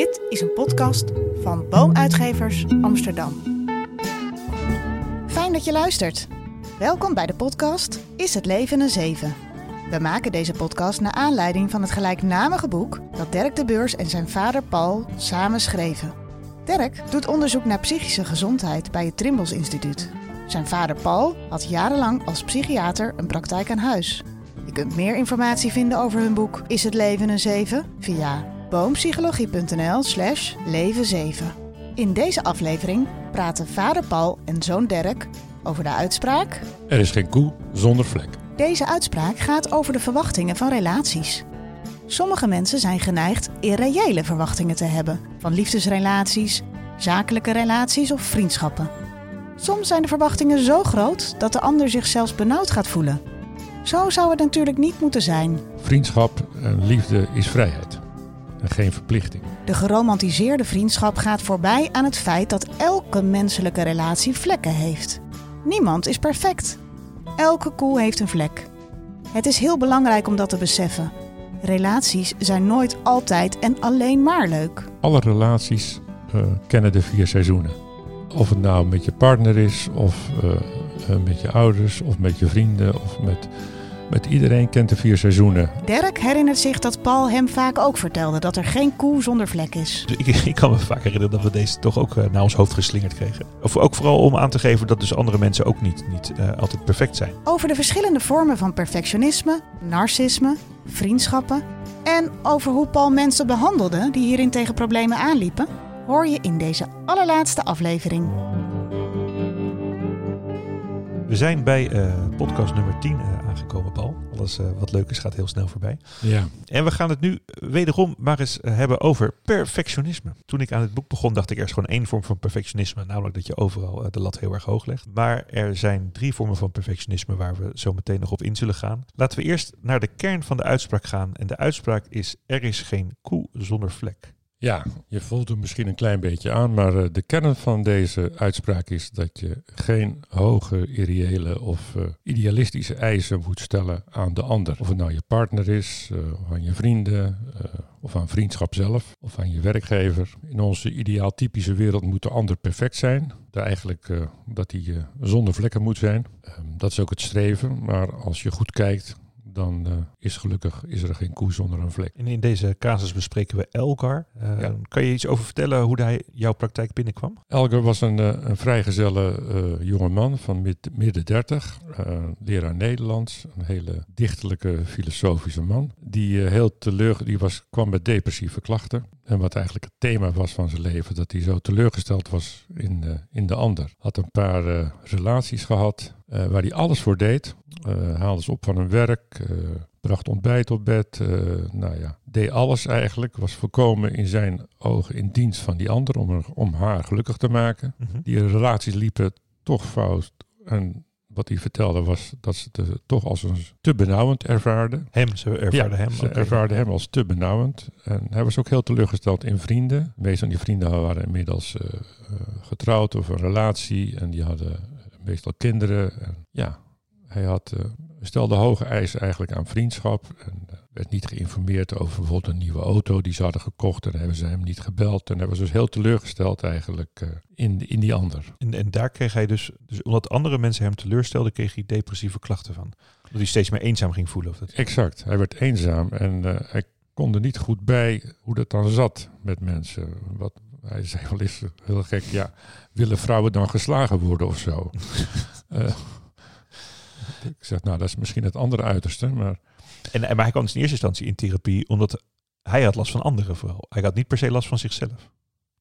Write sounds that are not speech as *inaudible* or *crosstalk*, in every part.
Dit is een podcast van Boomuitgevers Amsterdam. Fijn dat je luistert. Welkom bij de podcast Is het leven een zeven? We maken deze podcast naar aanleiding van het gelijknamige boek dat Dirk de Beurs en zijn vader Paul samen schreven. Dirk doet onderzoek naar psychische gezondheid bij het Trimbos Instituut. Zijn vader Paul had jarenlang als psychiater een praktijk aan huis. Je kunt meer informatie vinden over hun boek Is het leven een zeven via boompsychologie.nl slash leven 7. In deze aflevering praten vader Paul en zoon Dirk over de uitspraak... Er is geen koe zonder vlek. Deze uitspraak gaat over de verwachtingen van relaties. Sommige mensen zijn geneigd irreële verwachtingen te hebben van liefdesrelaties, zakelijke relaties of vriendschappen. Soms zijn de verwachtingen zo groot dat de ander zich zelfs benauwd gaat voelen. Zo zou het natuurlijk niet moeten zijn. Vriendschap en liefde is vrijheid en geen verplichting. De geromantiseerde vriendschap gaat voorbij aan het feit dat elke menselijke relatie vlekken heeft. Niemand is perfect. Elke koe heeft een vlek. Het is heel belangrijk om dat te beseffen. Relaties zijn nooit altijd en alleen maar leuk. Alle relaties uh, kennen de vier seizoenen. Of het nou met je partner is, of uh, uh, met je ouders, of met je vrienden, of met met iedereen kent de vier seizoenen. Dirk herinnert zich dat Paul hem vaak ook vertelde dat er geen koe zonder vlek is. Ik, *laughs* ik kan me vaak herinneren dat we deze toch ook uh, naar ons hoofd geslingerd kregen. Of ook vooral om aan te geven dat dus andere mensen ook niet, niet uh, altijd perfect zijn. Over de verschillende vormen van perfectionisme, narcisme, vriendschappen en over hoe Paul mensen behandelde die hierin tegen problemen aanliepen, hoor je in deze allerlaatste aflevering. We zijn bij uh, podcast nummer 10 uh, aangekomen, Paul. Alles uh, wat leuk is gaat heel snel voorbij. Ja. En we gaan het nu wederom maar eens hebben over perfectionisme. Toen ik aan het boek begon, dacht ik er is gewoon één vorm van perfectionisme. Namelijk dat je overal de lat heel erg hoog legt. Maar er zijn drie vormen van perfectionisme waar we zo meteen nog op in zullen gaan. Laten we eerst naar de kern van de uitspraak gaan. En de uitspraak is, er is geen koe zonder vlek. Ja, je voelt hem misschien een klein beetje aan, maar uh, de kern van deze uitspraak is dat je geen hoge, irreële of uh, idealistische eisen moet stellen aan de ander. Of het nou je partner is, uh, of aan je vrienden, of aan vriendschap zelf, of aan je werkgever. In onze ideaaltypische wereld moet de ander perfect zijn. Dat eigenlijk dat hij zonder vlekken moet zijn. Ehm, dat is ook het streven, maar als je goed kijkt, dan uh, is gelukkig is er geen koe zonder een vlek. En in deze casus bespreken we Elgar. Uh, ja. Kan je iets over vertellen hoe hij jouw praktijk binnenkwam? Elgar was een, uh, een vrijgezelle jonge man van mid, midden dertig, leraar Nederlands, een hele dichterlijke filosofische man, die heel teleur, die was, kwam met depressieve klachten. En wat eigenlijk het thema was van zijn leven, dat hij zo teleurgesteld was in, in de ander. Had een paar relaties gehad, waar hij alles voor deed. Uh, haalde ze op van hun werk, uh, bracht ontbijt op bed. Nou ja, deed alles eigenlijk. Was volkomen in zijn ogen in dienst van die ander om, er, om haar gelukkig te maken. Mhm. Mm -hmm. Die relaties liepen toch fout. En wat hij vertelde was dat ze het toch als een te benauwend ervaarden. Hem, ze ervaarden ja, hem. Ze okay. ervaarden hem als te benauwend. En hij was ook heel teleurgesteld in vrienden. De meeste van die vrienden waren inmiddels uh, getrouwd of een relatie. En die hadden meestal kinderen. En ja, hij had, uh, stelde hoge eisen eigenlijk aan vriendschap. En uh, werd niet geïnformeerd over bijvoorbeeld een nieuwe auto die ze hadden gekocht. En hebben ze hem niet gebeld. En hij was dus heel teleurgesteld eigenlijk uh, in, in die ander. En, en daar kreeg hij dus, dus, omdat andere mensen hem teleurstelden, kreeg hij depressieve klachten van. Dat hij steeds meer eenzaam ging voelen. Of dat... Exact, hij werd eenzaam en hij kon er niet goed bij hoe dat dan zat met mensen. Wat, hij zei wel eens heel gek, ja, willen vrouwen dan geslagen worden of zo? *laughs* Ik zeg, nou, dat is misschien het andere uiterste, maar... En, maar hij kwam dus in eerste instantie in therapie omdat hij had last van anderen vooral. Hij had niet per se last van zichzelf.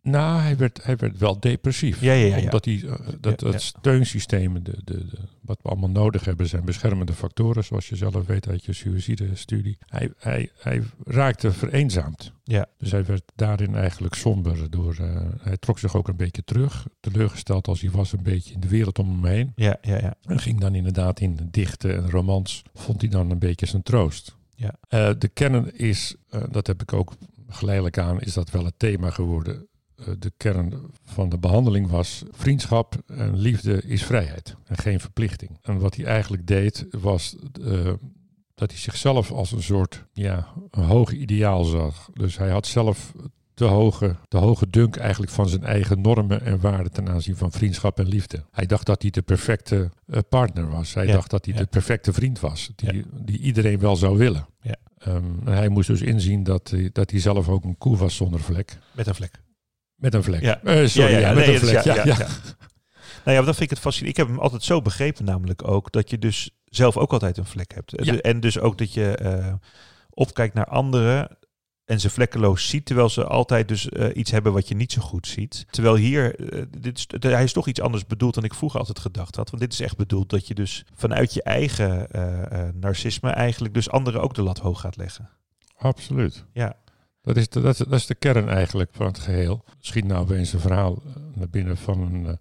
Nou, hij werd, hij werd wel depressief. Ja, ja, ja. Omdat hij, uh, dat, steunsystemen, de, de, de, wat we allemaal nodig hebben, zijn beschermende factoren, zoals je zelf weet uit je suïcide-studie. Hij, hij, hij raakte vereenzaamd. Ja. Dus hij werd daarin eigenlijk somber. Door, uh, hij trok zich ook een beetje terug, teleurgesteld als hij was een beetje in de wereld om hem heen. Ja, ja, ja. En ging dan inderdaad in dichten en romans, vond hij dan een beetje zijn troost. Ja. Uh, de kern is, dat heb ik ook geleidelijk aan, is dat wel het thema geworden. Uh, de kern van de behandeling was vriendschap en liefde is vrijheid en geen verplichting. En wat hij eigenlijk deed was uh, dat hij zichzelf als een soort ja, een hoog ideaal zag. Dus hij had zelf te hoge, te hoge dunk eigenlijk van zijn eigen normen en waarden ten aanzien van vriendschap en liefde. Hij dacht dat hij de perfecte eh, partner was. Hij Ja, dacht dat hij ja. de perfecte vriend was, die, Ja. die iedereen wel zou willen. Ja. Ehm, hij moest dus inzien dat, dat hij zelf ook een koe was zonder vlek. Met een vlek. Met een vlek. Ja. Eh, sorry, ja, met nee, een vlek. Ja, ja, Nou ja, dat vind ik het fascinerend. Ik heb hem altijd zo begrepen namelijk ook, dat je dus zelf ook altijd een vlek hebt. En dus ook dat je eh, opkijkt naar anderen en ze vlekkeloos ziet, terwijl ze altijd dus eh, iets hebben wat je niet zo goed ziet. Terwijl hier, dit is, de- hij is toch iets anders bedoeld dan ik vroeger altijd gedacht had. Want dit is echt bedoeld dat je dus vanuit je eigen eh, narcisme eigenlijk dus anderen ook de lat hoog gaat leggen. Absoluut. Ja. Dat is, de, dat, is, dat is de kern eigenlijk van het geheel. Schiet nou opeens een verhaal eh, naar binnen van een, eh,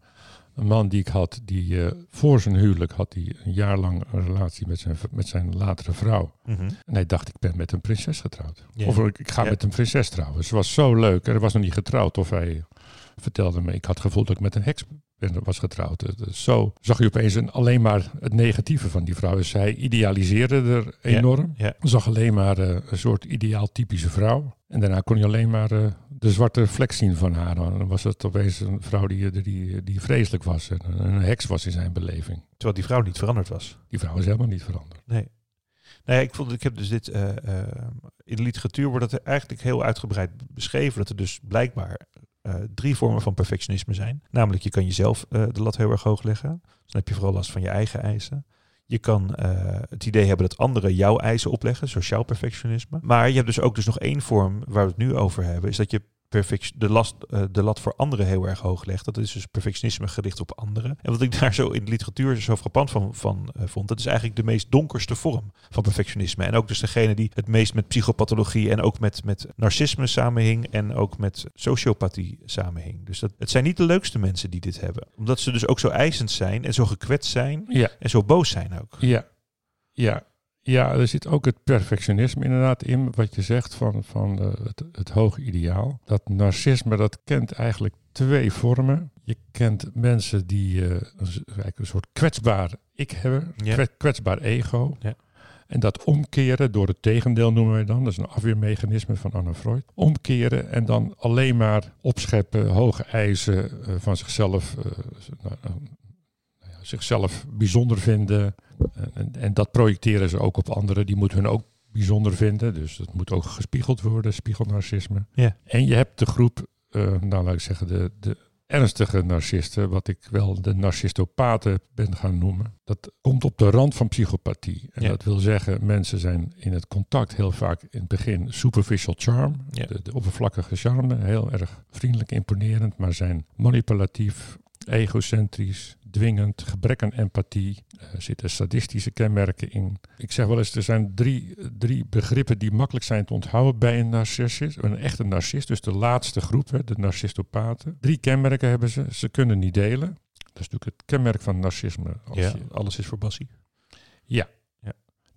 een man die ik had, die eh, voor zijn huwelijk had hij een jaar lang een relatie met zijn, met zijn latere vrouw. Mhm. En hij dacht, ik ben met een prinses getrouwd. Of ik, ik ga met een prinses trouwen. Ze was zo leuk. En hij was nog niet getrouwd. Of hij vertelde me, ik had het gevoel dat ik met een heks was getrouwd. Het is Zo zag je opeens een, alleen maar het negatieve van die vrouw. Dus hij idealiseerde er enorm. Ja. Zag alleen maar eh, een soort ideaal typische vrouw. En daarna kon je alleen maar eh, de zwarte vlek zien van haar. Dan was het opeens een vrouw die, die, die vreselijk was. En een heks was in zijn beleving. Terwijl die vrouw niet veranderd was. Die vrouw is helemaal niet veranderd. Nee. Nee, ik, vond, ik heb dus dit. eh, eh, in de literatuur wordt het eigenlijk heel uitgebreid beschreven. Dat er dus blijkbaar eh, drie vormen van perfectionisme zijn. Namelijk, je kan jezelf eh, de lat heel erg hoog leggen. Dus dan heb je vooral last van je eigen eisen. Je kan eh, het idee hebben dat anderen jouw eisen opleggen, sociaal perfectionisme. Maar je hebt dus ook dus nog één vorm waar we het nu over hebben, is dat je perfect, de, last, eh, de lat voor anderen heel erg hoog legt. Dat is dus perfectionisme gericht op anderen. En wat ik *laughs* daar zo in de literatuur zo frappant van, van eh, vond, dat is eigenlijk de meest donkerste vorm van perfectionisme. En ook dus degene die het meest met psychopathologie en ook met, met narcisme samenhing en ook met sociopathie samenhing. Dus dat, het zijn niet de leukste mensen die dit hebben. Omdat ze dus ook zo eisend zijn en zo gekwetst zijn Ja, en zo boos zijn ook. Ja, ja. Ja, er zit ook het perfectionisme inderdaad in, wat je zegt van, van eh, het, het hoge ideaal. Dat narcisme, dat kent eigenlijk twee vormen. Je kent mensen die eh, een, s- eigenlijk een soort kwetsbaar ik hebben, Ja. kwetsbaar ego. Ja. En dat omkeren door het tegendeel noemen wij dan. Dat is een afweermechanisme van Anna Freud. Omkeren en dan alleen maar opscheppen, hoge eisen eh, van zichzelf. eh, nou, eh, nou ja, zichzelf bijzonder vinden. En, en, dat projecteren ze ook op anderen. Die moeten hun ook bijzonder vinden. Dus dat moet ook gespiegeld worden, spiegelnarcisme. Ja. En je hebt de groep, eh, nou laat ik zeggen, de, de ernstige narcisten, wat ik wel de narcistopaten ben gaan noemen. Dat komt op de rand van psychopathie. En Ja. dat wil zeggen, mensen zijn in het contact heel vaak in het begin superficial charm. Ja. De, de oppervlakkige charme, heel erg vriendelijk, imponerend, maar zijn manipulatief, egocentrisch, dwingend, gebrek aan empathie. Er zitten sadistische kenmerken in. Ik zeg wel eens, er zijn drie, drie begrippen die makkelijk zijn te onthouden bij een narcist. Een echte narcist, dus de laatste groep, hè, de narcistopaten. Drie kenmerken hebben ze. Ze kunnen niet delen. Dat is natuurlijk het kenmerk van narcisme. Als Ja, je- alles is voor Bassie.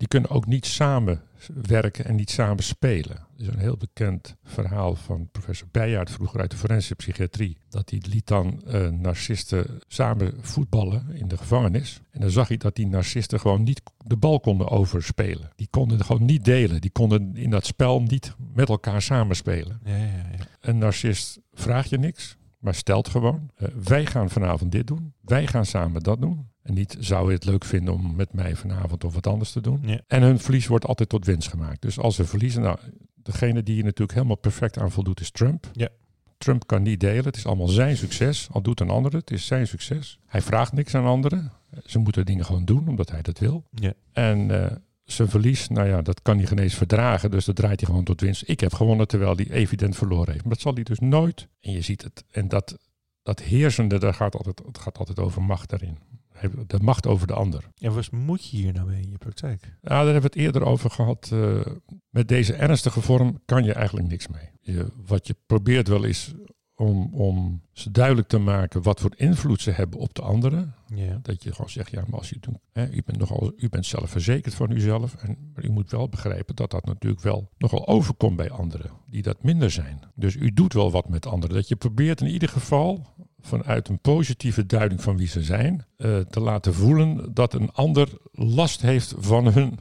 Die kunnen ook niet samen werken en niet samen spelen. Er is een heel bekend verhaal van professor Bijaard, vroeger uit de forensische psychiatrie. Dat hij liet dan eh, narcisten samen voetballen in de gevangenis. En dan zag hij dat die narcisten gewoon niet de bal konden overspelen. Die konden het gewoon niet delen. Die konden in dat spel niet met elkaar samenspelen. Ja, ja, ja. Een narcist vraagt je niks, maar stelt gewoon: eh, wij gaan vanavond dit doen, wij gaan samen dat doen. En niet zou je het leuk vinden om met mij vanavond of wat anders te doen. Ja. En hun verlies wordt altijd tot winst gemaakt. Dus als ze verliezen, nou, degene die je natuurlijk helemaal perfect aan voldoet is Trump. Ja. Trump kan niet delen. Het is allemaal zijn succes. Al doet een ander het, het is zijn succes. Hij vraagt niks aan anderen. Ze moeten dingen gewoon doen omdat hij dat wil. Ja. En eh, zijn verlies, nou ja, dat kan hij geen eens verdragen. Dus dat draait hij gewoon tot winst. Ik heb gewonnen terwijl hij evident verloren heeft. Maar dat zal hij dus nooit. En je ziet het. En dat, dat heersende, daar gaat altijd, het gaat altijd over macht daarin. De macht over de ander. En wat moet je hier nou mee in je praktijk? Ja, daar hebben we het eerder over gehad. eh, met deze ernstige vorm kan je eigenlijk niks mee. Je, wat je probeert wel is om, om ze duidelijk te maken wat voor invloed ze hebben op de anderen. Ja. Dat je gewoon zegt, ja, maar als je doet, hè, u, bent nogal, u bent zelf verzekerd van uzelf. En, maar u moet wel begrijpen dat dat natuurlijk wel nogal overkomt bij anderen die dat minder zijn. Dus u doet wel wat met anderen. Dat je probeert in ieder geval vanuit een positieve duiding van wie ze zijn, eh, te laten voelen dat een ander last heeft van hun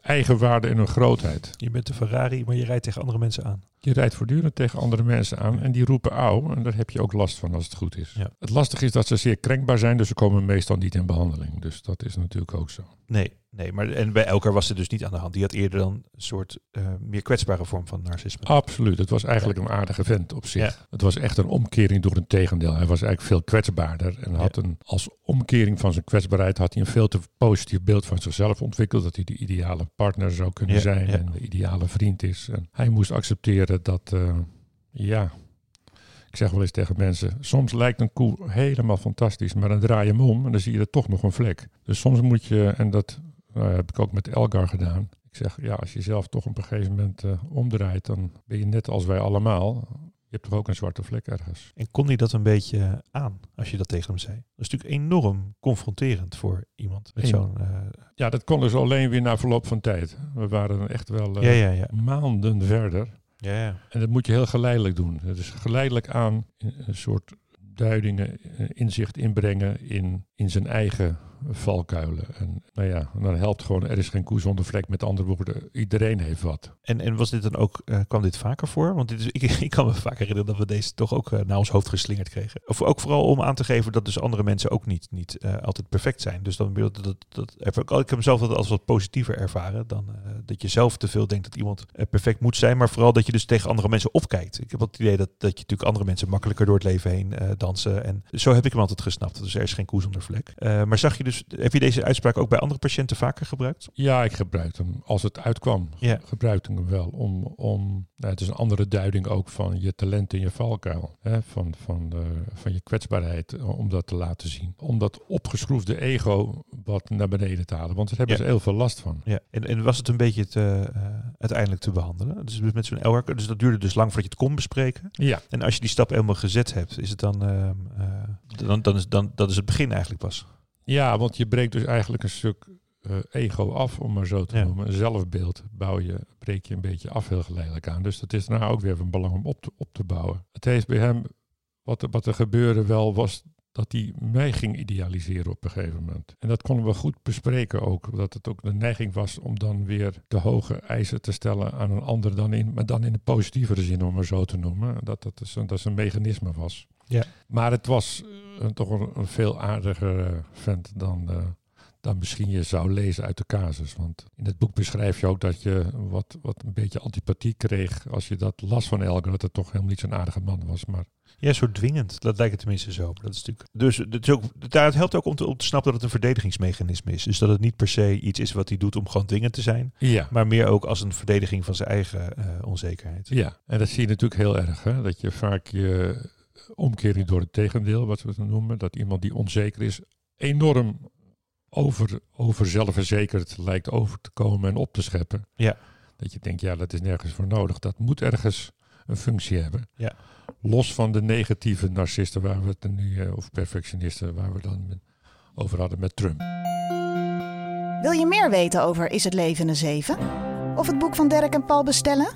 eigen waarde en hun grootheid. Je bent de Ferrari, maar je rijdt tegen andere mensen aan. Je rijdt voortdurend tegen andere mensen aan en die roepen auw. En daar heb je ook last van als het goed is. Ja. Het lastige is dat ze zeer krenkbaar zijn, dus ze komen meestal niet in behandeling. Dus dat is natuurlijk ook zo. Nee, nee, maar en bij Elker was het dus niet aan de hand. Die had eerder dan een soort eh, meer kwetsbare vorm van narcisme. Absoluut. Het was eigenlijk een aardige vent op zich. Ja. Het was echt een omkering door een tegendeel. Hij was eigenlijk veel kwetsbaarder. En had een, als omkering van zijn kwetsbaarheid had hij een veel te positief beeld van zichzelf ontwikkeld. Dat hij de ideale partner zou kunnen zijn en de ideale vriend is. En hij moest accepteren dat, eh, ja, ik zeg wel eens tegen mensen, soms lijkt een koe helemaal fantastisch, maar dan draai je hem om en dan zie je er toch nog een vlek. Dus soms moet je, en dat nou, heb ik ook met Elgar gedaan. Ik zeg, ja, als je zelf toch op een gegeven moment eh, omdraait, dan ben je net als wij allemaal. Je hebt toch ook een zwarte vlek ergens. En kon hij dat een beetje aan als je dat tegen hem zei? Dat is natuurlijk enorm confronterend voor iemand met zo'n. eh, Ja, dat kon dus alleen weer na verloop van tijd. We waren echt wel ja, ja, ja. maanden verder. Ja. En dat moet je heel geleidelijk doen. Dus geleidelijk aan een een soort duidingen, eh, inzicht inbrengen in, in zijn eigen valkuilen. En nou ja, dan helpt gewoon, er is geen koe zonder vlek. Met andere woorden, iedereen heeft wat. En, en was dit dan ook, eh, kwam dit vaker voor? Want dit is, *laughs* ik, ik kan me vaak herinneren dat we deze toch ook eh, naar ons hoofd geslingerd kregen. Of ook vooral om aan te geven dat dus andere mensen ook niet, niet eh, altijd perfect zijn. Dus dan dat, dat, dat ik, heb mezelf dat als wat positiever ervaren dan dat je zelf te veel denkt dat iemand perfect moet zijn. Maar vooral dat je dus tegen andere mensen opkijkt. Ik heb het idee dat, dat je natuurlijk andere mensen makkelijker door het leven heen dansen. En zo heb ik hem altijd gesnapt. Dus er is geen koe zonder vlek. Maar zag je dus, heb je deze uitspraak ook bij andere patiënten vaker gebruikt? Ja, ik gebruik hem. Als het uitkwam, Ja. gebruikte ik hem wel. Om, om, nou, het is een andere duiding ook van je talent en je valkuil. Hè? Van, van, de, van je kwetsbaarheid, eh, om dat te laten zien. Om dat opgeschroefde ego wat naar beneden te halen. Want daar hebben Ja. ze heel veel last van. Ja, en, en was het een beetje te, eh, uiteindelijk te behandelen? Dus met zo'n Elwerker, dus dat duurde dus lang voordat je het kon bespreken. Ja, En als je die stap helemaal gezet hebt, is het dan, ehm, eh, dan, dan is dan dat is het begin eigenlijk pas. Ja want je breekt dus eigenlijk een stuk eh, ego af, om maar zo te Ja. noemen. Een zelfbeeld bouw je, breek je een beetje af heel geleidelijk aan. Dus dat is nou ook weer van belang om op te, op te bouwen. Het heeft bij hem, wat, er- wat er gebeurde wel, was dat hij mij ging idealiseren op een gegeven moment. En dat konden we goed bespreken ook. Dat het ook de neiging was om dan weer de hoge eisen te stellen aan een ander, dan in, maar dan in een positievere zin, om maar zo te noemen. Dat dat, is, een- dat is een mechanisme was. Ja. Maar het was toch een, een veel aardiger eh, vent dan, eh, dan misschien je zou lezen uit de casus. Want in het boek beschrijf je ook dat je wat, wat een beetje antipathie kreeg als je dat las van Elger, dat het toch helemaal niet zo'n aardige man was. Maar Ja, zo dwingend. Dat lijkt het tenminste zo. Maar dat is natuurlijk... Dus het, is ook, het helpt ook om te, om te snappen dat het een verdedigingsmechanisme is. Dus dat het niet per se iets is wat hij doet om gewoon dwingend te zijn. ja, Maar meer ook als een verdediging van zijn eigen eh, onzekerheid. Ja, en dat zie je natuurlijk heel erg. Hè? Dat je vaak je omkering door het tegendeel, wat we het noemen, dat iemand die onzeker is, enorm over, over zelfverzekerd lijkt over te komen en op te scheppen. Ja. Dat je denkt, ja, dat is nergens voor nodig. Dat moet ergens een functie hebben. Ja. Los van de negatieve narcisten waar we het er nu, eh, of perfectionisten, waar we dan over hadden met Trump. Wil je meer weten over Is het leven een zeven? Of het boek van Dirk en Paul bestellen?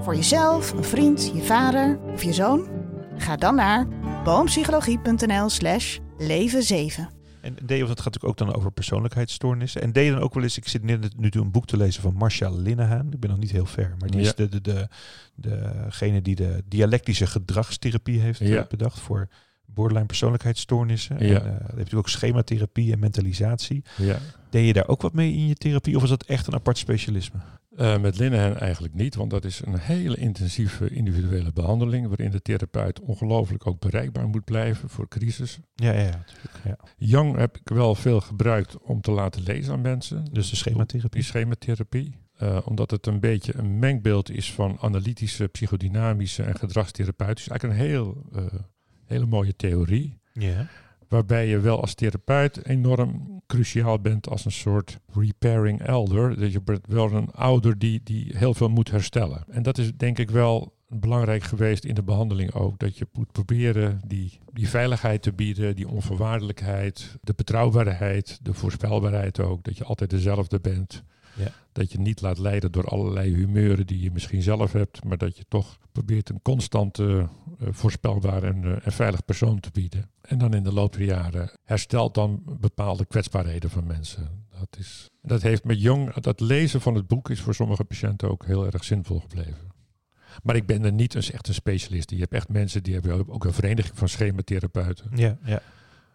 Voor jezelf, een vriend, je vader of je zoon? Ga dan naar boompsychologie.nl slash leven 7. En deed, want het gaat natuurlijk ook dan over persoonlijkheidsstoornissen. En deed je dan ook wel eens, ik zit nu een boek te lezen van Marcia Linehan. Ik ben nog niet heel ver, maar die Ja. is de, de, de, degene die de dialectische gedragstherapie heeft eh, Ja. bedacht voor borderline persoonlijkheidsstoornissen. Ja. En, eh, je natuurlijk ook schematherapie en mentalisatie. Ja. Deed je daar ook wat mee in je therapie of was dat echt een apart specialisme? Eh, met Linehan eigenlijk niet, want dat is een hele intensieve individuele behandeling, waarin de therapeut ongelooflijk ook bereikbaar moet blijven voor crisis. Ja, ja, ja, natuurlijk. Ja. Young heb ik wel veel gebruikt om te laten lezen aan mensen. Dus de schematherapie. Die schematherapie. Eh, omdat het een beetje een mengbeeld is van analytische, psychodynamische en gedragstherapeutische. Eigenlijk een heel, eh, hele mooie theorie. Ja. Waarbij je wel als therapeut enorm cruciaal bent als een soort repairing elder. Dat je bent wel een ouder die, die heel veel moet herstellen. En dat is denk ik wel belangrijk geweest in de behandeling ook. Dat je moet proberen die, die veiligheid te bieden, die onvoorwaardelijkheid, de betrouwbaarheid, de voorspelbaarheid ook. Dat je altijd dezelfde bent. Ja. Dat je niet laat leiden door allerlei humeuren die je misschien zelf hebt, maar dat je toch probeert een constante, eh, voorspelbaar en, eh, en veilig persoon te bieden. En dan in de loop der jaren herstelt dan bepaalde kwetsbaarheden van mensen. Dat, is, dat heeft met jong, dat lezen van het boek is voor sommige patiënten ook heel erg zinvol gebleven. Maar ik ben er niet een, echt een specialist. Je hebt echt mensen die hebben ook een vereniging van schematherapeuten. Ja, ja.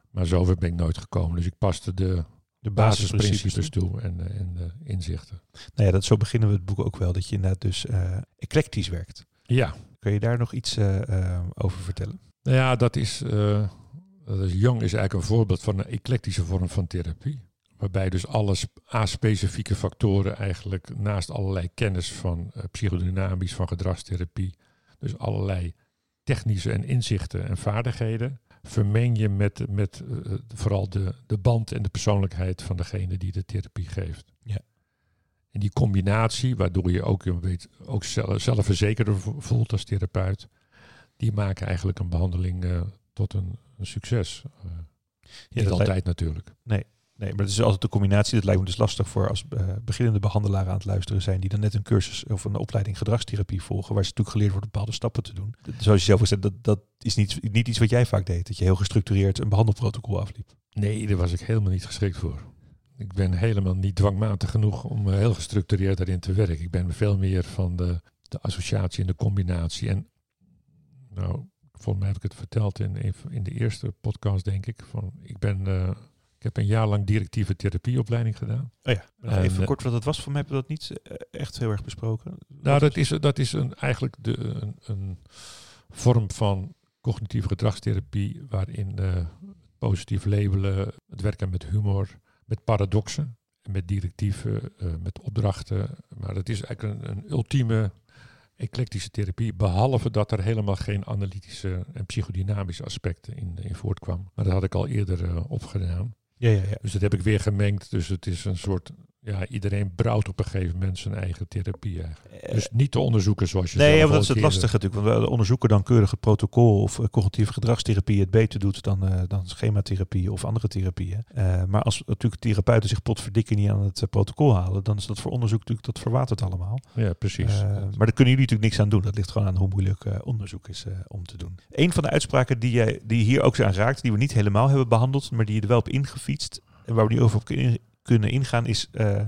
Maar zover ben ik nooit gekomen. Dus ik paste de, De basisprincipes toe en, eh, en de inzichten. Nou ja, dat, zo beginnen we het boek ook wel. Dat je inderdaad dus eh eclectisch werkt. Ja, Kun je daar nog iets eh, eh, over vertellen? nou ja, dat is, eh dat is Jung is eigenlijk een voorbeeld van een eclectische vorm van therapie. Waarbij dus alle sp- a-specifieke factoren eigenlijk naast allerlei kennis van eh, psychodynamisch, van gedragstherapie, dus allerlei technische en inzichten en vaardigheden, vermeng je met, met eh, vooral de, de band en de persoonlijkheid van degene die de therapie geeft. Ja. En die combinatie, waardoor je ook, beetje, ook zelf, zelfverzekerder vo- voelt als therapeut, die maken eigenlijk een behandeling eh, tot een, een succes. Eh, niet dat altijd lijkt- natuurlijk. Nee, maar het is altijd de combinatie. Dat lijkt me dus lastig voor als eh, beginnende behandelaren aan het luisteren zijn. Die dan net een cursus of een opleiding gedragstherapie volgen. Waar ze natuurlijk geleerd wordt bepaalde stappen te doen. Zoals je zelf al zei, dat, dat is niet, niet iets wat jij vaak deed. Dat je heel gestructureerd een behandelprotocol afliep. Nee, daar was ik helemaal niet geschikt voor. Ik ben helemaal niet dwangmatig genoeg om heel gestructureerd daarin te werken. Ik ben veel meer van de, de associatie en de combinatie. En nou, volgens mij heb ik het verteld in, in de eerste podcast, denk ik. Van, ik, ben, eh, ik heb een jaar lang directieve therapieopleiding gedaan. Oh ja, En, even eh, kort wat het was. Voor mij hebben we dat niet eh, echt heel erg besproken. Nou, dat is, dat is een, eigenlijk de, een, een vorm van cognitieve gedragstherapie waarin eh, positief labelen, het werken met humor, met paradoxen, met directieven, eh, met opdrachten. Maar het is eigenlijk een, een ultieme eclectische therapie, behalve dat er helemaal geen analytische en psychodynamische aspecten in, in voortkwam. Maar dat had ik al eerder eh, opgedaan. Ja, ja, ja. Dus dat heb ik weer gemengd. Dus het is een soort, ja, iedereen brouwt op een gegeven moment zijn eigen therapie eigenlijk. Dus niet te onderzoeken zoals je Nee, dat is het lastige natuurlijk. Want we onderzoeken dan keurig het protocol of eh, cognitieve gedragstherapie het beter doet dan, eh, dan schematherapie of andere therapieën. Eh, maar als natuurlijk therapeuten zich potverdikken niet aan het eh, protocol halen, dan is dat voor onderzoek natuurlijk, dat verwatert allemaal. Ja, precies. Eh, maar daar kunnen jullie natuurlijk niks aan doen. Dat ligt gewoon aan hoe moeilijk eh, onderzoek is eh, om te doen. Een van de uitspraken die, jij, die hier ook aan raakt, die we niet helemaal hebben behandeld, maar die je er wel op ingefietst en waar we nu over op kunnen ingaan, is eh,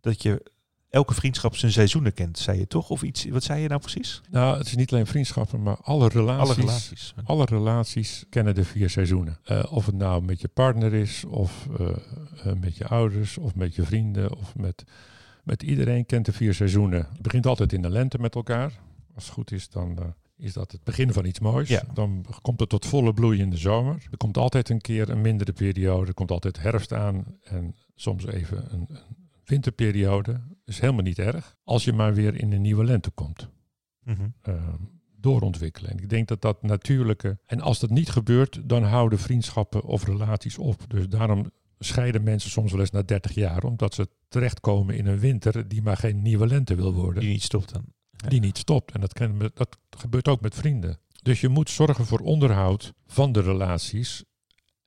dat je elke vriendschap zijn seizoenen kent, zei je toch? Of iets, wat zei je nou precies? nou, het is niet alleen vriendschappen, maar alle relaties. Alle relaties. alle relaties kennen de vier seizoenen. Eh, of het nou met je partner is, of eh, met je ouders, of met je vrienden, of met, met iedereen kent de vier seizoenen. Het begint altijd in de lente met elkaar. Als het goed is, dan is dat het begin van iets moois. Ja. Dan komt het tot volle bloei in de zomer. Er komt altijd een keer een mindere periode. Er komt altijd herfst aan en soms even een, een winterperiode. Is helemaal niet erg. Als je maar weer in een nieuwe lente komt Mhm. eh, doorontwikkelen. En ik denk dat dat natuurlijke. En als dat niet gebeurt, dan houden vriendschappen of relaties op. Dus daarom scheiden mensen soms wel eens na 30 jaar, omdat ze terechtkomen in een winter die maar geen nieuwe lente wil worden, Die niet stopt dan. Ja. die niet stopt. En dat, we- dat gebeurt ook met vrienden. Dus je moet zorgen voor onderhoud van de relaties.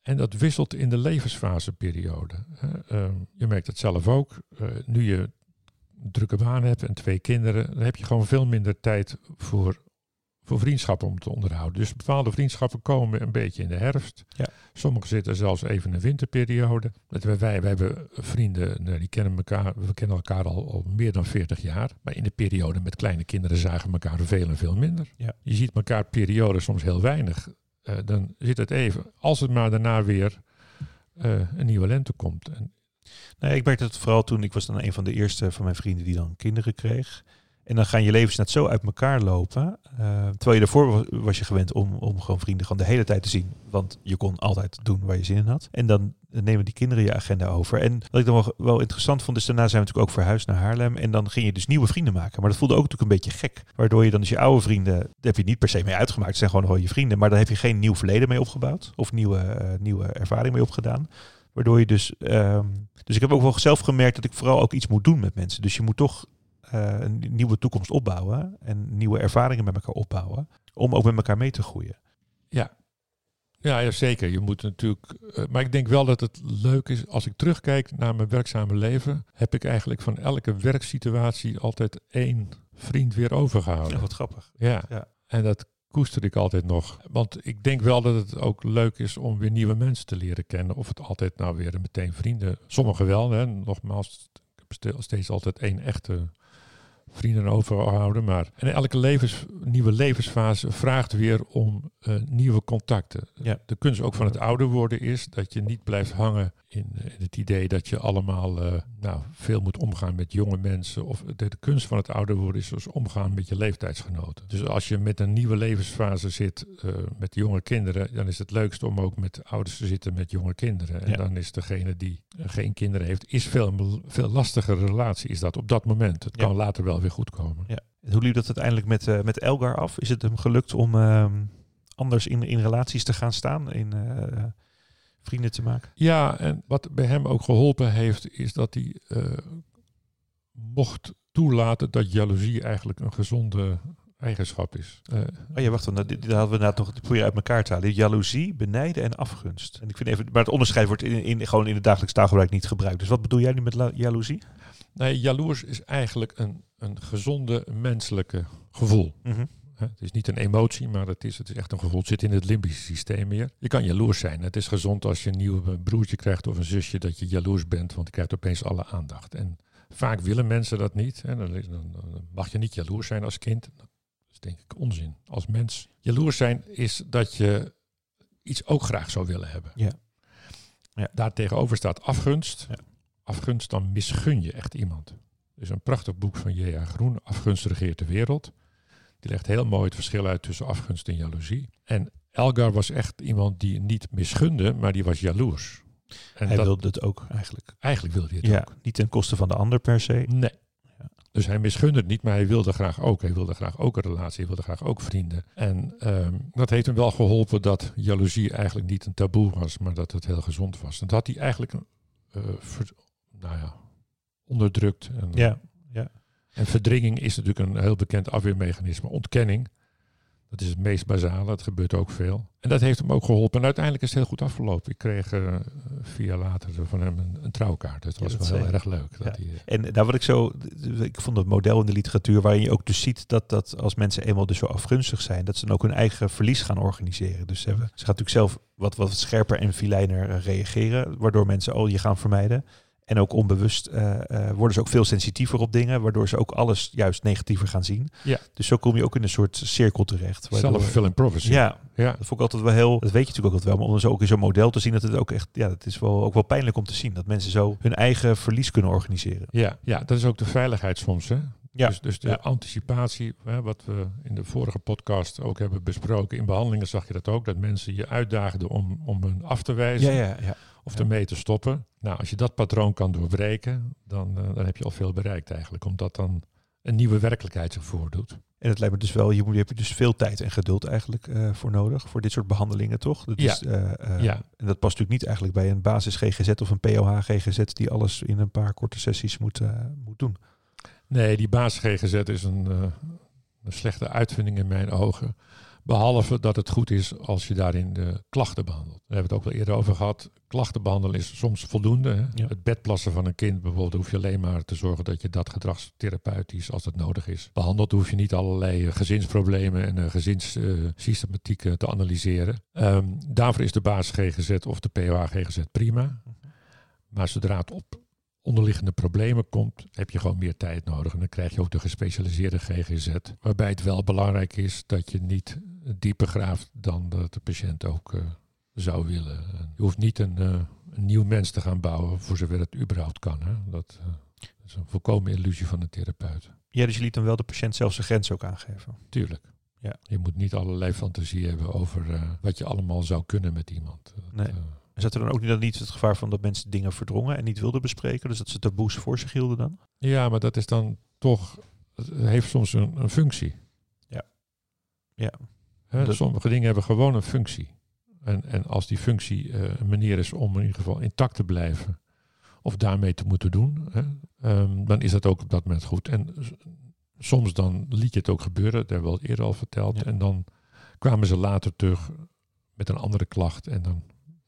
En dat wisselt in de levensfaseperiode. hè. Eh, je merkt het zelf ook. Eh, nu je een drukke baan hebt en twee kinderen, dan heb je gewoon veel minder tijd voor, voor vriendschappen om te onderhouden. Dus bepaalde vriendschappen komen een beetje in de herfst. Ja. Sommige zitten zelfs even in de winterperiode. Wij, wij, hebben vrienden, nou, die kennen elkaar, we kennen elkaar al, al meer dan 40 jaar. Maar in de periode met kleine kinderen zagen we elkaar veel en veel minder. Ja. Je ziet elkaar periode soms heel weinig. Eh, dan zit het even, als het maar daarna weer eh, een nieuwe lente komt. En Nee, ik merkte het vooral toen ik was dan een van de eerste van mijn vrienden die dan kinderen kreeg. En dan gaan je levens net zo uit elkaar lopen. eh, terwijl je daarvoor was, was je gewend om, om gewoon vrienden gewoon de hele tijd te zien. Want je kon altijd doen waar je zin in had. En dan nemen die kinderen je agenda over. En wat ik dan wel, interessant vond, is daarna zijn we natuurlijk ook verhuisd naar Haarlem. En dan ging je dus nieuwe vrienden maken. Maar dat voelde ook natuurlijk een beetje gek. Waardoor je dan dus je oude vrienden, daar heb je niet per se mee uitgemaakt. Het zijn gewoon je vrienden. Maar daar heb je geen nieuw verleden mee opgebouwd. Of nieuwe, eh, nieuwe ervaring mee opgedaan. Waardoor je dus. ehm, dus ik heb ook wel zelf gemerkt dat ik vooral ook iets moet doen met mensen. Dus je moet toch eh, een nieuwe toekomst opbouwen. En nieuwe ervaringen met elkaar opbouwen. Om ook met elkaar mee te groeien. Ja, ja, zeker. Je moet natuurlijk. eh, maar ik denk wel dat het leuk is. Als ik terugkijk naar mijn werkzame leven. heb ik eigenlijk van elke werksituatie altijd één vriend weer overgehouden. Ja, wat grappig. Ja. Ja. En dat koester ik altijd nog. Want ik denk wel dat het ook leuk is om weer nieuwe mensen te leren kennen. Of het altijd nou weer meteen vrienden. Sommigen wel. Hè. Nogmaals, ik heb steeds altijd één echte vrienden overhouden. Maar en elke levens, nieuwe levensfase vraagt weer om eh, nieuwe contacten. Ja. De kunst ook van het ouder worden is dat je niet blijft hangen in, eh, in het idee dat je allemaal eh, nou, veel moet omgaan met jonge mensen. Of de, de kunst van het ouder worden is dus omgaan met je leeftijdsgenoten. Dus als je met een nieuwe levensfase zit met jonge kinderen, dan is het leukst om ook met ouders te zitten met jonge kinderen. En Ja. dan is degene die geen kinderen heeft, is veel, veel lastigere relatie is dat op dat moment. Het Ja. kan later wel weer goed komen. Ja. En Hoe liep dat uiteindelijk met, eh, met Elgar af? Is het hem gelukt om ehm, anders in, in relaties te gaan staan, in eh, vrienden te maken? Ja, en wat bij hem ook geholpen heeft, is dat hij eh, mocht toelaten dat jaloezie eigenlijk een gezonde eigenschap is. Eh, Oh ja, wacht, dan, dit, dit hadden we inderdaad nog probeer uit elkaar te halen. Jaloezie, benijden en afgunst. En ik vind even, maar het onderscheid wordt in, in, gewoon in het dagelijks taalgebruik niet gebruikt. Dus wat bedoel jij nu met jaloezie? Nee, jaloers is eigenlijk een, een gezonde menselijke gevoel. Mhm. Het is niet een emotie, maar het is, het is echt een gevoel. Het zit in het limbische systeem meer. Je kan jaloers zijn. Het is gezond als je een nieuw broertje krijgt of een zusje dat je jaloers bent, want je krijgt opeens alle aandacht. En vaak willen mensen dat niet. Hè. Dan, is- dan- dan mag je niet jaloers zijn als kind. Dat is denk ik onzin. Als mens. Jaloers zijn is dat je iets ook graag zou willen hebben. Ja. Ja. Daartegenover staat afgunst. Ja. Afgunst, dan misgun je echt iemand. Er is een prachtig boek van J.A. Groen, Afgunst regeert de wereld. Die legt heel mooi het verschil uit tussen afgunst en jaloezie. En Elgar was echt iemand die niet misgunde, maar die was jaloers. En Hij dat, wilde het ook eigenlijk. eigenlijk wilde hij het Ja, ook. niet ten koste van de ander per se. Nee. Ja. Dus hij misgunde het niet, maar hij wilde graag ook. Hij wilde graag ook een relatie, hij wilde graag ook vrienden. En ehm, dat heeft hem wel geholpen dat jaloezie eigenlijk niet een taboe was, maar dat het heel gezond was. En dat had hij eigenlijk eh, ver- nou ja, onderdrukt. En, Ja, en verdringing is natuurlijk een heel bekend afweermechanisme. Ontkenning, dat is het meest basale. Het gebeurt ook veel. En dat heeft hem ook geholpen. En uiteindelijk is het heel goed afgelopen. Ik kreeg eh, vier jaar later van hem een, een trouwkaart. Dat Ja, was dat wel heel erg leuk. Dat Ja. eh, En daar wat ik zo, ik vond het model in de literatuur waarin je ook dus ziet dat, dat als mensen eenmaal dus zo afgunstig zijn, dat ze dan ook hun eigen verlies gaan organiseren. Dus ze, hebben, ze gaan natuurlijk zelf wat, wat scherper en filijner eh, reageren, waardoor mensen al je gaan vermijden. En ook onbewust eh, eh, worden ze ook veel sensitiever op dingen, waardoor ze ook alles juist negatiever gaan zien. Ja. Dus zo kom je ook in een soort cirkel terecht. Self-fulfilling prophecy. Ja, ja. dat vond ik altijd wel heel. Dat weet je natuurlijk ook altijd wel. Maar om zo ook in zo'n model te zien, dat het ook echt. Ja, dat is wel ook wel pijnlijk om te zien. Dat mensen zo hun eigen verlies kunnen organiseren. Ja, ja, dat is ook de veiligheid soms. Hè? Ja. Dus, dus de Ja. anticipatie, hè, wat we in de vorige podcast ook hebben besproken. In behandelingen zag je dat ook, dat mensen je uitdaagden om, om hun af te wijzen Ja, ja, ja. of ja. ermee te stoppen. Nou, als je dat patroon kan doorbreken, dan, eh, dan heb je al veel bereikt eigenlijk. Omdat dan een nieuwe werkelijkheid zich voordoet. En het lijkt me dus wel, je, moet, je hebt dus veel tijd en geduld eigenlijk eh, voor nodig. Voor dit soort behandelingen, toch? Dat Ja. is, eh, Ja. En dat past natuurlijk niet eigenlijk bij een basis GGZ of een POH GGZ die alles in een paar korte sessies moet, moet doen. Nee, die basis GGZ is een, een slechte uitvinding in mijn ogen. Behalve dat het goed is als je daarin de klachten behandelt. Daar hebben we het ook wel eerder over gehad. Klachten behandelen is soms voldoende. Hè? Ja. Het bedplassen van een kind bijvoorbeeld hoef je alleen maar te zorgen dat je dat gedragstherapeutisch, als dat nodig is, behandelt. Hoef je niet allerlei eh, gezinsproblemen en gezinssystematiek te analyseren. Ehm, daarvoor is de basis GGZ of de POH GGZ prima. Maar zodra het op onderliggende problemen komt, heb je gewoon meer tijd nodig. En dan krijg je ook de gespecialiseerde GGZ. Waarbij het wel belangrijk is dat je niet dieper graaft dan dat de patiënt ook eh, zou willen. En je hoeft niet een, eh, een nieuw mens te gaan bouwen, voor zover het überhaupt kan. Hè? Dat, eh, dat is een volkomen illusie van een therapeut. Ja, dus je liet dan wel de patiënt zelf zijn grens ook aangeven. Tuurlijk. Ja. Je moet niet allerlei fantasie hebben over wat je allemaal zou kunnen met iemand. Dat, Nee. En zat er dan ook niet, dan niet het gevaar van dat mensen dingen verdrongen en niet wilden bespreken? Dus dat ze taboes voor zich hielden dan? ja, maar dat is dan toch, het heeft soms een, een functie. Ja. Dat- Sommige dingen hebben gewoon een functie. En, en als die functie eh, een manier is om in ieder geval intact te blijven, of daarmee te moeten doen, hè, ehm, dan is dat ook op dat moment goed. En soms dan liet je het ook gebeuren, dat hebben we al eerder al verteld. Ja. En dan kwamen ze later terug met een andere klacht. En dan,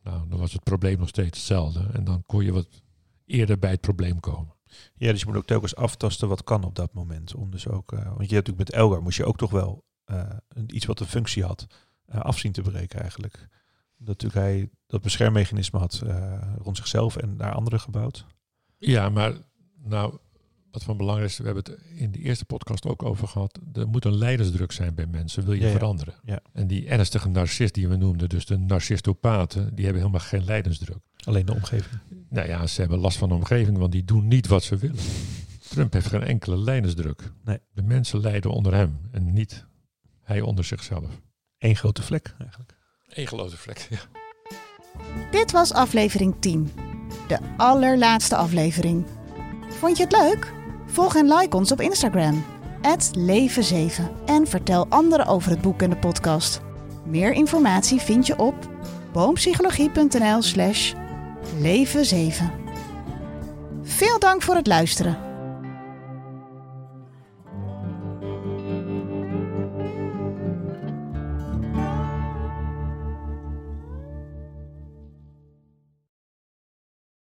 nou, dan was het probleem nog steeds hetzelfde. En dan kon je wat eerder bij het probleem komen. Ja, dus je moet ook telkens aftasten wat kan op dat moment. Om dus ook, eh, want je hebt natuurlijk met Elgar moest je ook toch wel eh, iets wat een functie had, eh afzien te breken eigenlijk. Dat natuurlijk hij dat beschermmechanisme had rond zichzelf en naar anderen gebouwd. Ja, maar nou, wat van belang is, we hebben het in de eerste podcast ook over gehad. Er moet een leidersdruk zijn bij mensen, wil je Ja, veranderen. Ja. En die ernstige narcist die we noemden, dus de narcistopaten, die hebben helemaal geen leidensdruk. Alleen de omgeving. Nou ja, ze hebben last van de omgeving, want die doen niet wat ze willen. Trump heeft geen enkele leidersdruk. Nee. De mensen lijden onder hem en niet hij onder zichzelf. Eén grote vlek eigenlijk. Eén grote vlek. Ja. Dit was aflevering 10. De allerlaatste aflevering. Vond je het leuk? Volg en like ons op Instagram. Leven7 en vertel anderen over het boek en de podcast. Meer informatie vind je op boompsychologie.nl slash leven7. Veel dank voor het luisteren.